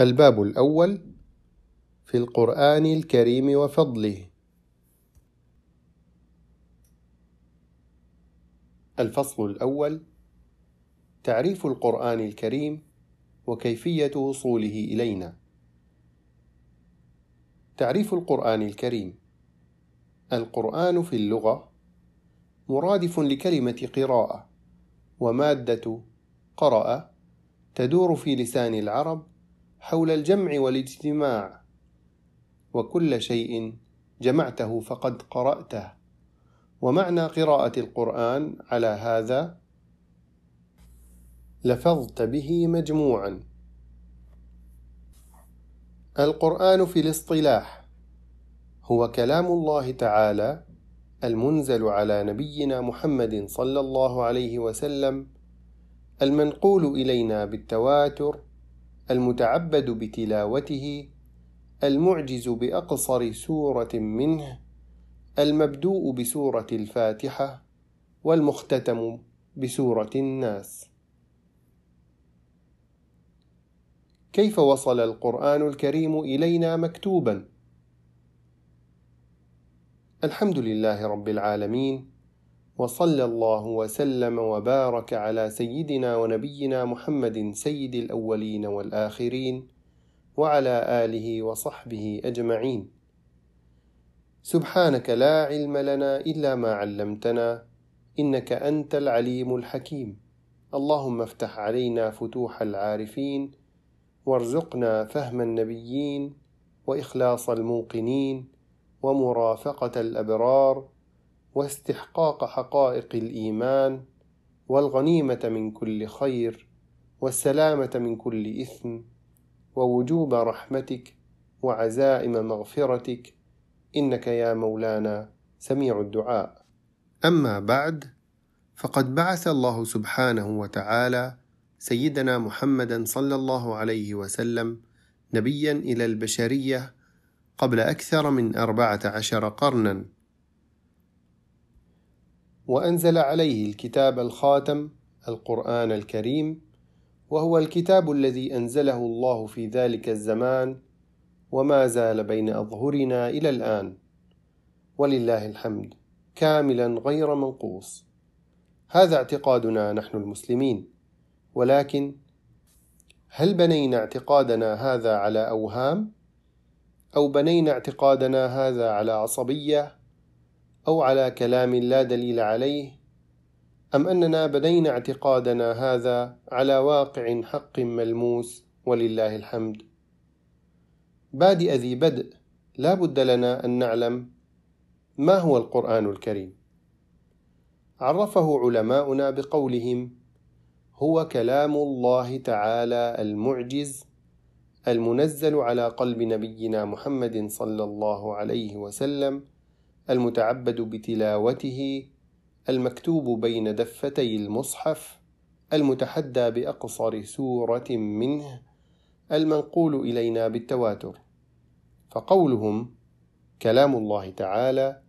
الباب الأول في القرآن الكريم وفضله. الفصل الأول تعريف القرآن الكريم وكيفية وصوله إلينا. تعريف القرآن الكريم القرآن في اللغة مرادف لكلمة قراءة ومادة قرأ تدور في لسان العرب حول الجمع والاجتماع وكل شيء جمعته فقد قرأته. ومعنى قراءة القرآن على هذا لفظت به مجموعا. القرآن في الاصطلاح هو كلام الله تعالى المنزل على نبينا محمد صلى الله عليه وسلم المنقول إلينا بالتواتر المتعبد بتلاوته المعجز بأقصر سورة منه المبدوء بسورة الفاتحة والمختتم بسورة الناس. كيف وصل القرآن الكريم إلينا مكتوبا؟ الحمد لله رب العالمين وصلى الله وسلم وبارك على سيدنا ونبينا محمد سيد الأولين والآخرين وعلى آله وصحبه أجمعين. سبحانك لا علم لنا إلا ما علمتنا إنك أنت العليم الحكيم. اللهم افتح علينا فتوح العارفين وارزقنا فهم النبيين وإخلاص الموقنين ومرافقة الأبرار واستحقاق حقائق الإيمان والغنيمة من كل خير والسلامة من كل إثم ووجوب رحمتك وعزائم مغفرتك إنك يا مولانا سميع الدعاء. أما بعد فقد بعث الله سبحانه وتعالى سيدنا محمدا صلى الله عليه وسلم نبيا إلى البشرية قبل أكثر من أربعة عشر قرنا. وأنزل عليه الكتاب الخاتم القرآن الكريم وهو الكتاب الذي أنزله الله في ذلك الزمان وما زال بين أظهرنا إلى الآن. ولله الحمد كاملا غير منقوص. هذا اعتقادنا نحن المسلمين. ولكن هل بنينا اعتقادنا هذا على أوهام؟ أو بنينا اعتقادنا هذا على عصبية؟ أو على كلام لا دليل عليه أم أننا بنينا اعتقادنا هذا على واقع حق ملموس ولله الحمد؟ بادئ ذي بدء لا بد لنا أن نعلم ما هو القرآن الكريم. عرفه علماؤنا بقولهم هو كلام الله تعالى المعجز المنزل على قلب نبينا محمد صلى الله عليه وسلم المتعبد بتلاوته المكتوب بين دفتي المصحف المتحدى بأقصر سورة منه المنقول إلينا بالتواتر. فقولهم كلام الله تعالى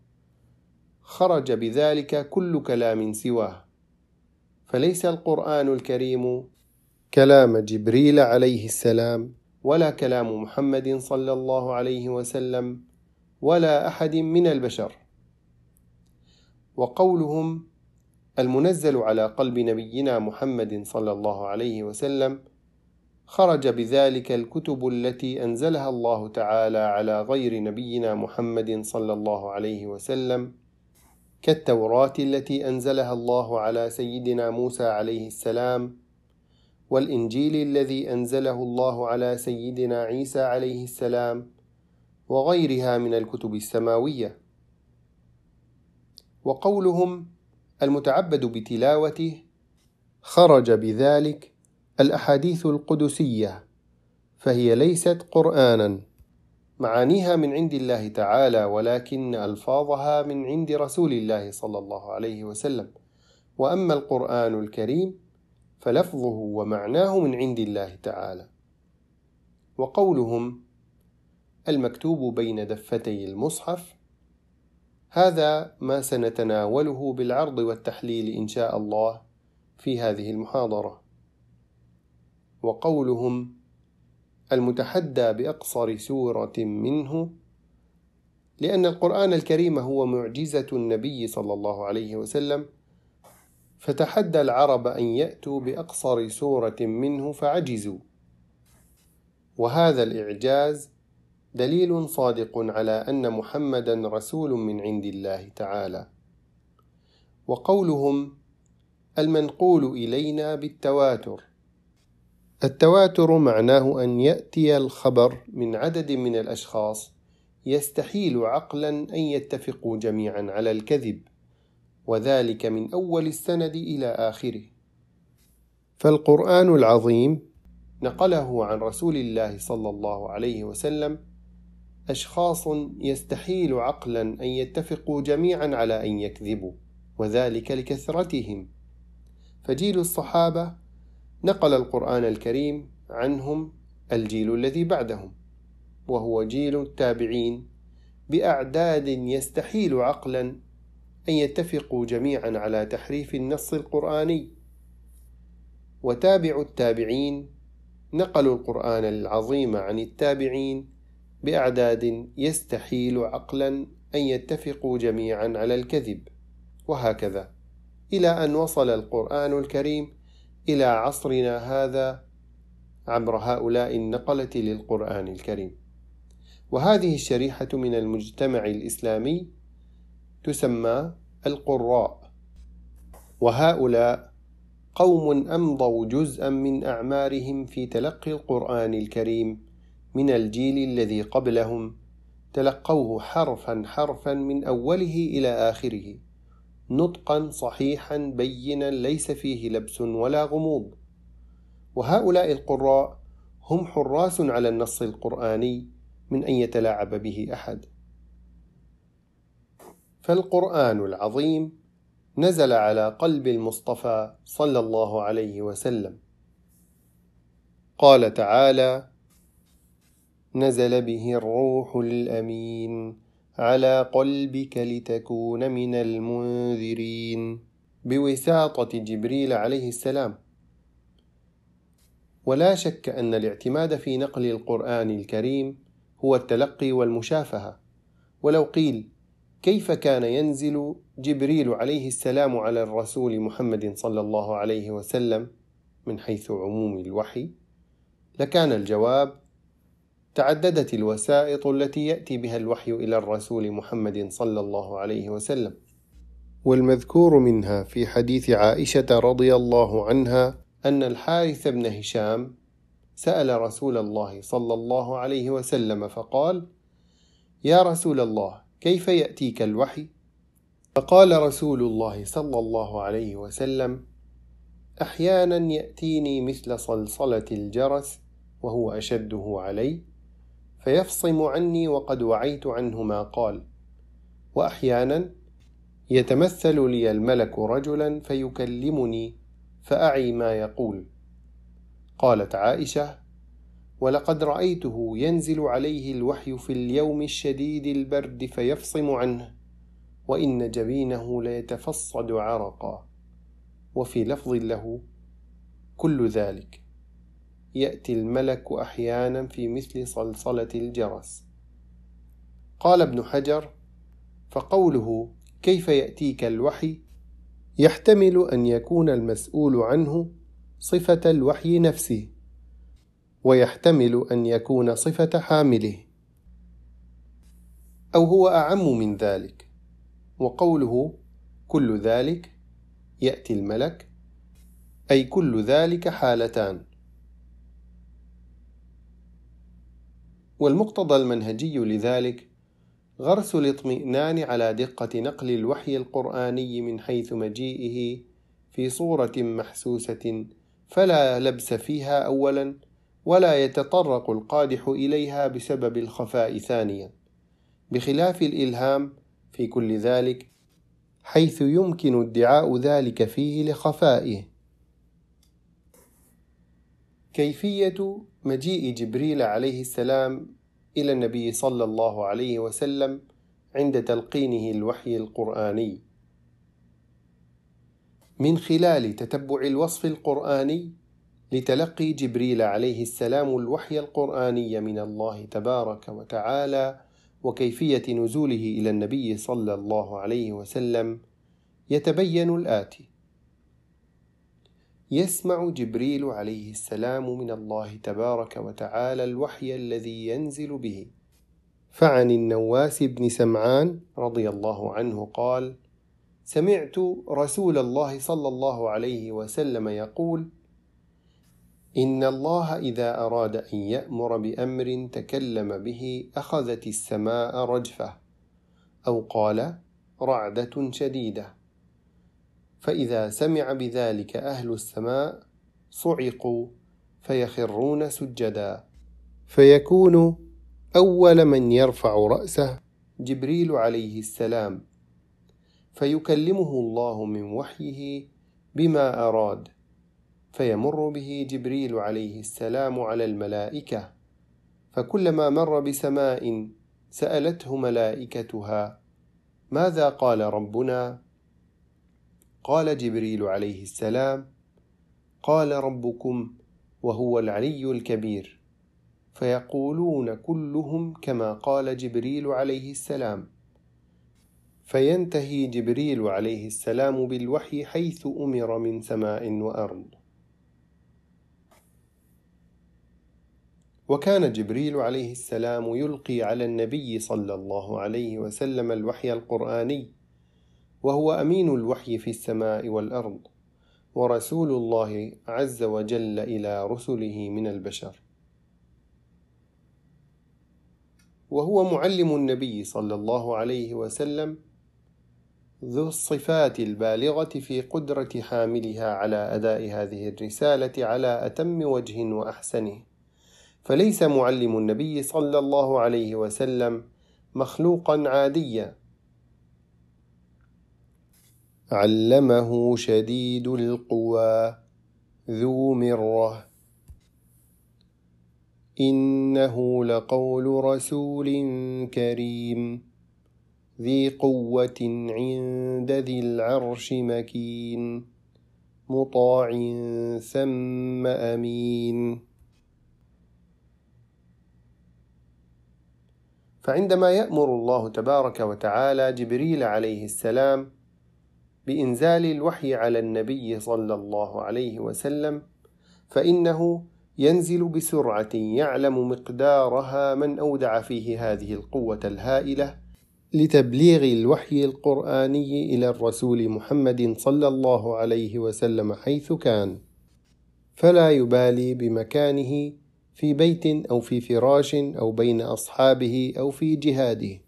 خرج بذلك كل كلام سواه. فليس القرآن الكريم كلام جبريل عليه السلام ولا كلام محمد صلى الله عليه وسلم ولا أحد من البشر. وقولهم المنزل على قلب نبينا محمد صلى الله عليه وسلم خرج بذلك الكتب التي أنزلها الله تعالى على غير نبينا محمد صلى الله عليه وسلم كالتوراة التي أنزلها الله على سيدنا موسى عليه السلام والإنجيل الذي أنزله الله على سيدنا عيسى عليه السلام وغيرها من الكتب السماوية. وقولهم المتعبد بتلاوته خرج بذلك الأحاديث القدسية فهي ليست قرانا. معانيها من عند الله تعالى ولكن ألفاظها من عند رسول الله صلى الله عليه وسلم. وأما القرآن الكريم فلفظه ومعناه من عند الله تعالى. وقولهم المكتوب بين دفتي المصحف. هذا ما سنتناوله بالعرض والتحليل إن شاء الله في هذه المحاضرة. وقولهم المتحدى بأقصر سورة منه لأن القرآن الكريم هو معجزة النبي صلى الله عليه وسلم. فتحدى العرب أن يأتوا بأقصر سورة منه فعجزوا. وهذا الإعجاز دليل صادق على أن محمدا رسول من عند الله تعالى. وقولهم المنقول إلينا بالتواتر. التواتر معناه أن يأتي الخبر من عدد من الأشخاص يستحيل عقلا أن يتفقوا جميعا على الكذب وذلك من أول السند إلى آخره. فالقرآن العظيم نقله عن رسول الله صلى الله عليه وسلم أشخاص يستحيل عقلا أن يتفقوا جميعا على أن يكذبوا وذلك لكثرتهم. فجيل الصحابة نقل القرآن الكريم عنهم الجيل الذي بعدهم وهو جيل التابعين بأعداد يستحيل عقلا أن يتفقوا جميعا على تحريف النص القرآني. وتابع التابعين نقلوا القرآن العظيم عن التابعين بأعداد يستحيل عقلا أن يتفقوا جميعا على الكذب. وهكذا إلى أن وصل القرآن الكريم إلى عصرنا هذا عبر هؤلاء النقلة للقرآن الكريم. وهذه الشريحة من المجتمع الإسلامي تسمى القراء. وهؤلاء قوم أمضوا جزءا من أعمارهم في تلقي القرآن الكريم من الجيل الذي قبلهم تلقوه حرفا حرفا من أوله إلى آخره نطقا صحيحا بينا ليس فيه لبس ولا غموض. وهؤلاء القراء هم حراس على النص القرآني من أن يتلاعب به أحد. فالقرآن العظيم نزل على قلب المصطفى صلى الله عليه وسلم. قال تعالى نزل به الروح الأمين على قلبك لتكون من المنذرين. بوساطة جبريل عليه السلام. ولا شك أن الاعتماد في نقل القرآن الكريم هو التلقي والمشافهة. ولو قيل كيف كان ينزل جبريل عليه السلام على الرسول محمد صلى الله عليه وسلم من حيث عموم الوحي؟ لكان الجواب تعددت الوسائط التي يأتي بها الوحي إلى الرسول محمد صلى الله عليه وسلم. والمذكور منها في حديث عائشة رضي الله عنها أن الحارث بن هشام سأل رسول الله صلى الله عليه وسلم فقال يا رسول الله كيف يأتيك الوحي؟ فقال رسول الله صلى الله عليه وسلم أحيانا يأتيني مثل صلصلة الجرس وهو أشده علي فيفصم عني وقد وعيت عنه ما قال. وأحيانا يتمثل لي الملك رجلا فيكلمني فأعي ما يقول. قالت عائشة ولقد رأيته ينزل عليه الوحي في اليوم الشديد البرد فيفصم عنه وإن جبينه ليتفصد عرقا. وفي لفظ له كل ذلك. يأتي الملك أحيانا في مثل صلصلة الجرس. قال ابن حجر فقوله كيف يأتيك الوحي? يحتمل أن يكون المسؤول عنه صفة الوحي نفسه ويحتمل أن يكون صفة حامله أو هو أعم من ذلك. وقوله كل ذلك يأتي الملك أي كل ذلك حالتان والمقتضى المنهجي لذلك غرس الاطمئنان على دقة نقل الوحي القرآني من حيث مجيئه في صورة محسوسة فلا لبس فيها أولا ولا يتطرق القادح إليها بسبب الخفاء ثانيا بخلاف الإلهام في كل ذلك حيث يمكن ادعاء ذلك فيه لخفائه. كيفية مجيء جبريل عليه السلام إلى النبي صلى الله عليه وسلم عند تلقينه الوحي القرآني. من خلال تتبع الوصف القرآني لتلقي جبريل عليه السلام الوحي القرآني من الله تبارك وتعالى وكيفية نزوله إلى النبي صلى الله عليه وسلم يتبين الآتي: يسمع جبريل عليه السلام من الله تبارك وتعالى الوحي الذي ينزل به. فعن النواس بن سمعان رضي الله عنه قال سمعت رسول الله صلى الله عليه وسلم يقول إن الله إذا أراد أن يأمر بأمر تكلم به أخذت السماء رجفة أو قال رعدة شديدة. فإذا سمع بذلك أهل السماء صعقوا فيخرون سجدا. فيكون أول من يرفع رأسه جبريل عليه السلام. فيكلمه الله من وحيه بما أراد. فيمر به جبريل عليه السلام على الملائكة. فكلما مر بسماء سألته ملائكتها ماذا قال ربنا؟ قال جبريل عليه السلام قال ربكم وهو العلي الكبير فيقولون كلهم كما قال جبريل عليه السلام. فينتهي جبريل عليه السلام بالوحي حيث أمر من سماء وأرض. وكان جبريل عليه السلام يلقي على النبي صلى الله عليه وسلم الوحي القرآني وهو أمين الوحي في السماء والأرض ورسول الله عز وجل إلى رسله من البشر. وهو معلم النبي صلى الله عليه وسلم ذو الصفات البالغة في قدرة حاملها على أداء هذه الرسالة على أتم وجه وأحسنه. فليس معلم النبي صلى الله عليه وسلم مخلوقا عاديا علمه شديد القوى ذو مرة. إنه لقول رسول كريم ذي قوة عند ذي العرش مكين مطاع ثم أمين. فعندما يأمر الله تبارك وتعالى جبريل عليه السلام بإنزال الوحي على النبي صلى الله عليه وسلم فإنه ينزل بسرعة يعلم مقدارها من أودع فيه هذه القوة الهائلة لتبليغ الوحي القرآني إلى الرسول محمد صلى الله عليه وسلم حيث كان، فلا يبالي بمكانه في بيت أو في فراش أو بين أصحابه أو في جهاده.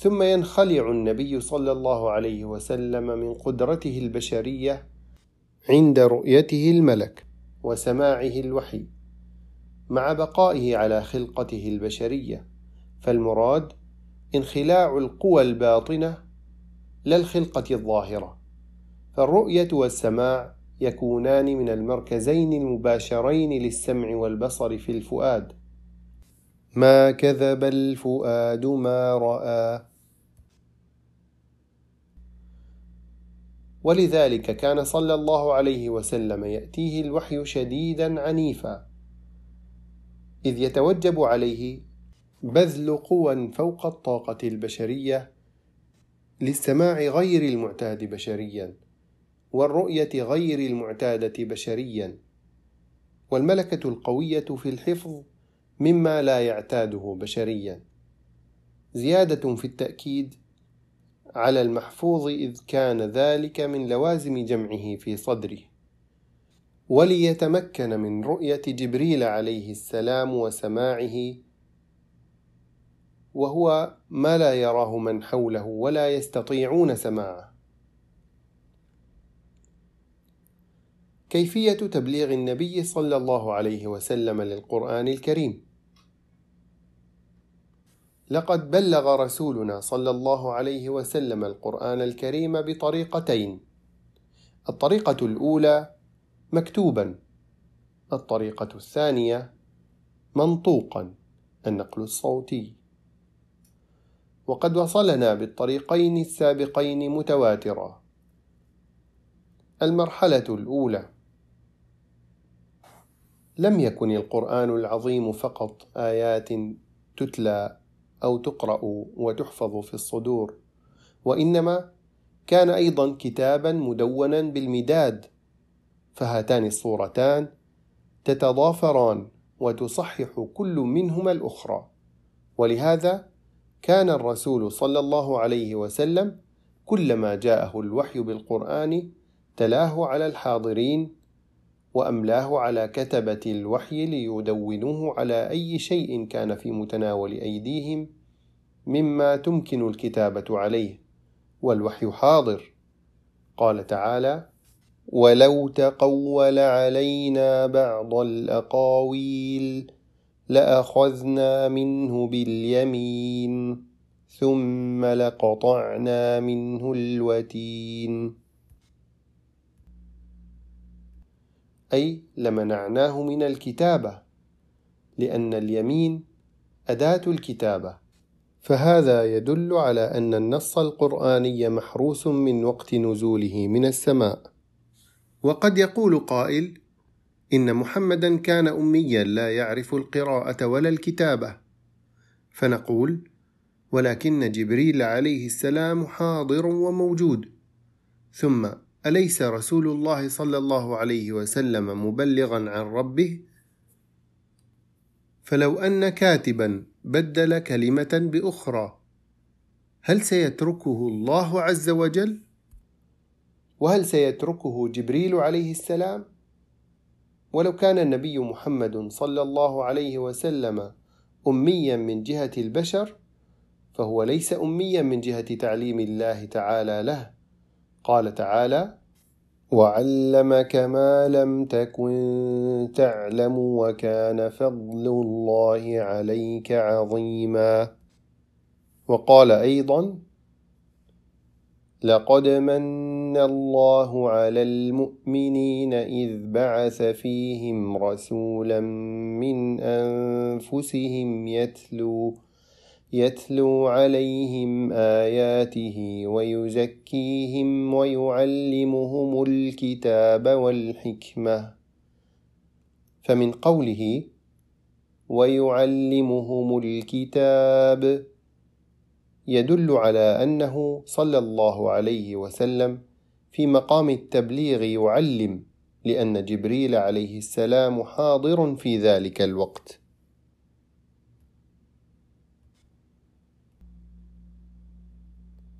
ثم ينخلع النبي صلى الله عليه وسلم من قدرته البشرية عند رؤيته الملك وسماعه الوحي مع بقائه على خلقته البشرية. فالمراد انخلاع القوى الباطنة لا الخلقة الظاهرة فالرؤية والسماع يكونان من المركزين المباشرين للسمع والبصر في الفؤاد. ما كذب الفؤاد ما رأى ولذلك كان صلى الله عليه وسلم يأتيه الوحي شديدا عنيفا إذ يتوجب عليه بذل قوى فوق الطاقة البشرية للسماع غير المعتاد بشريا والرؤية غير المعتادة بشريا والملكة القوية في الحفظ مما لا يعتاده بشريا. زيادة في التأكيد على المحفوظ إذ كان ذلك من لوازم جمعه في صدره. وليتمكن من رؤية جبريل عليه السلام وسماعه وهو ما لا يراه من حوله ولا يستطيعون سماعه. كيفية تبليغ النبي صلى الله عليه وسلم للقرآن الكريم؟ لقد بلغ رسولنا صلى الله عليه وسلم القرآن الكريم بطريقتين. الطريقة الأولى مكتوبا. الطريقة الثانية منطوقا النقل الصوتي. وقد وصلنا بالطريقين السابقين متواترا. المرحلة الأولى. لم يكن القرآن العظيم فقط آيات تتلى أو تقرأ وتحفظ في الصدور، وإنما كان أيضا كتابا مدونا بالمداد، فهاتان الصورتان تتضافران وتصحح كل منهما الأخرى، ولهذا كان الرسول صلى الله عليه وسلم كلما جاءه الوحي بالقرآن تلاه على الحاضرين وأملاه على كتبة الوحي ليدونوه على أي شيء كان في متناول أيديهم مما تمكن الكتابة عليه والوحي حاضر. قال تعالى ولو تقول علينا بعض الأقاويل لأخذنا منه باليمين ثم لقطعنا منه الوتين. أي لمنعناه من الكتابة لأن اليمين أداة الكتابة. فهذا يدل على أن النص القرآني محروس من وقت نزوله من السماء. وقد يقول قائل إن محمدا كان أميا لا يعرف القراءة ولا الكتابة. فنقول ولكن جبريل عليه السلام حاضر وموجود. ثم أليس رسول الله صلى الله عليه وسلم مبلغا عن ربه فلو أن كاتبا بدل كلمة بأخرى هل سيتركه الله عز وجل؟ وهل سيتركه جبريل عليه السلام؟ ولو كان النبي محمد صلى الله عليه وسلم أميا من جهة البشر فهو ليس أميا من جهة تعليم الله تعالى له قال تعالى وعلمك ما لم تكن تعلم وكان فضل الله عليك عظيما. وقال أيضا لقد من الله على المؤمنين إذ بعث فيهم رسولا من أنفسهم يتلو يتلو عليهم آياته ويزكيهم ويعلمهم الكتاب والحكمة. فمن قوله ويعلمهم الكتاب يدل على أنه صلى الله عليه وسلم في مقام التبليغ يعلم لأن جبريل عليه السلام حاضر في ذلك الوقت.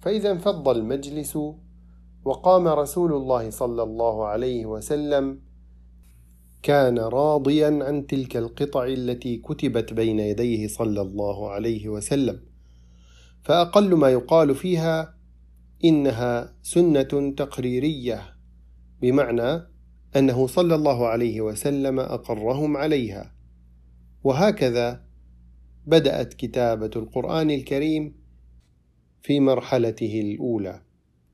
فإذا انفض المجلس وقام رسول الله صلى الله عليه وسلم كان راضيا عن تلك القطع التي كتبت بين يديه صلى الله عليه وسلم. فأقل ما يقال فيها إنها سنة تقريرية بمعنى أنه صلى الله عليه وسلم أقرهم عليها. وهكذا بدأت كتابة القرآن الكريم في مرحلته الأولى.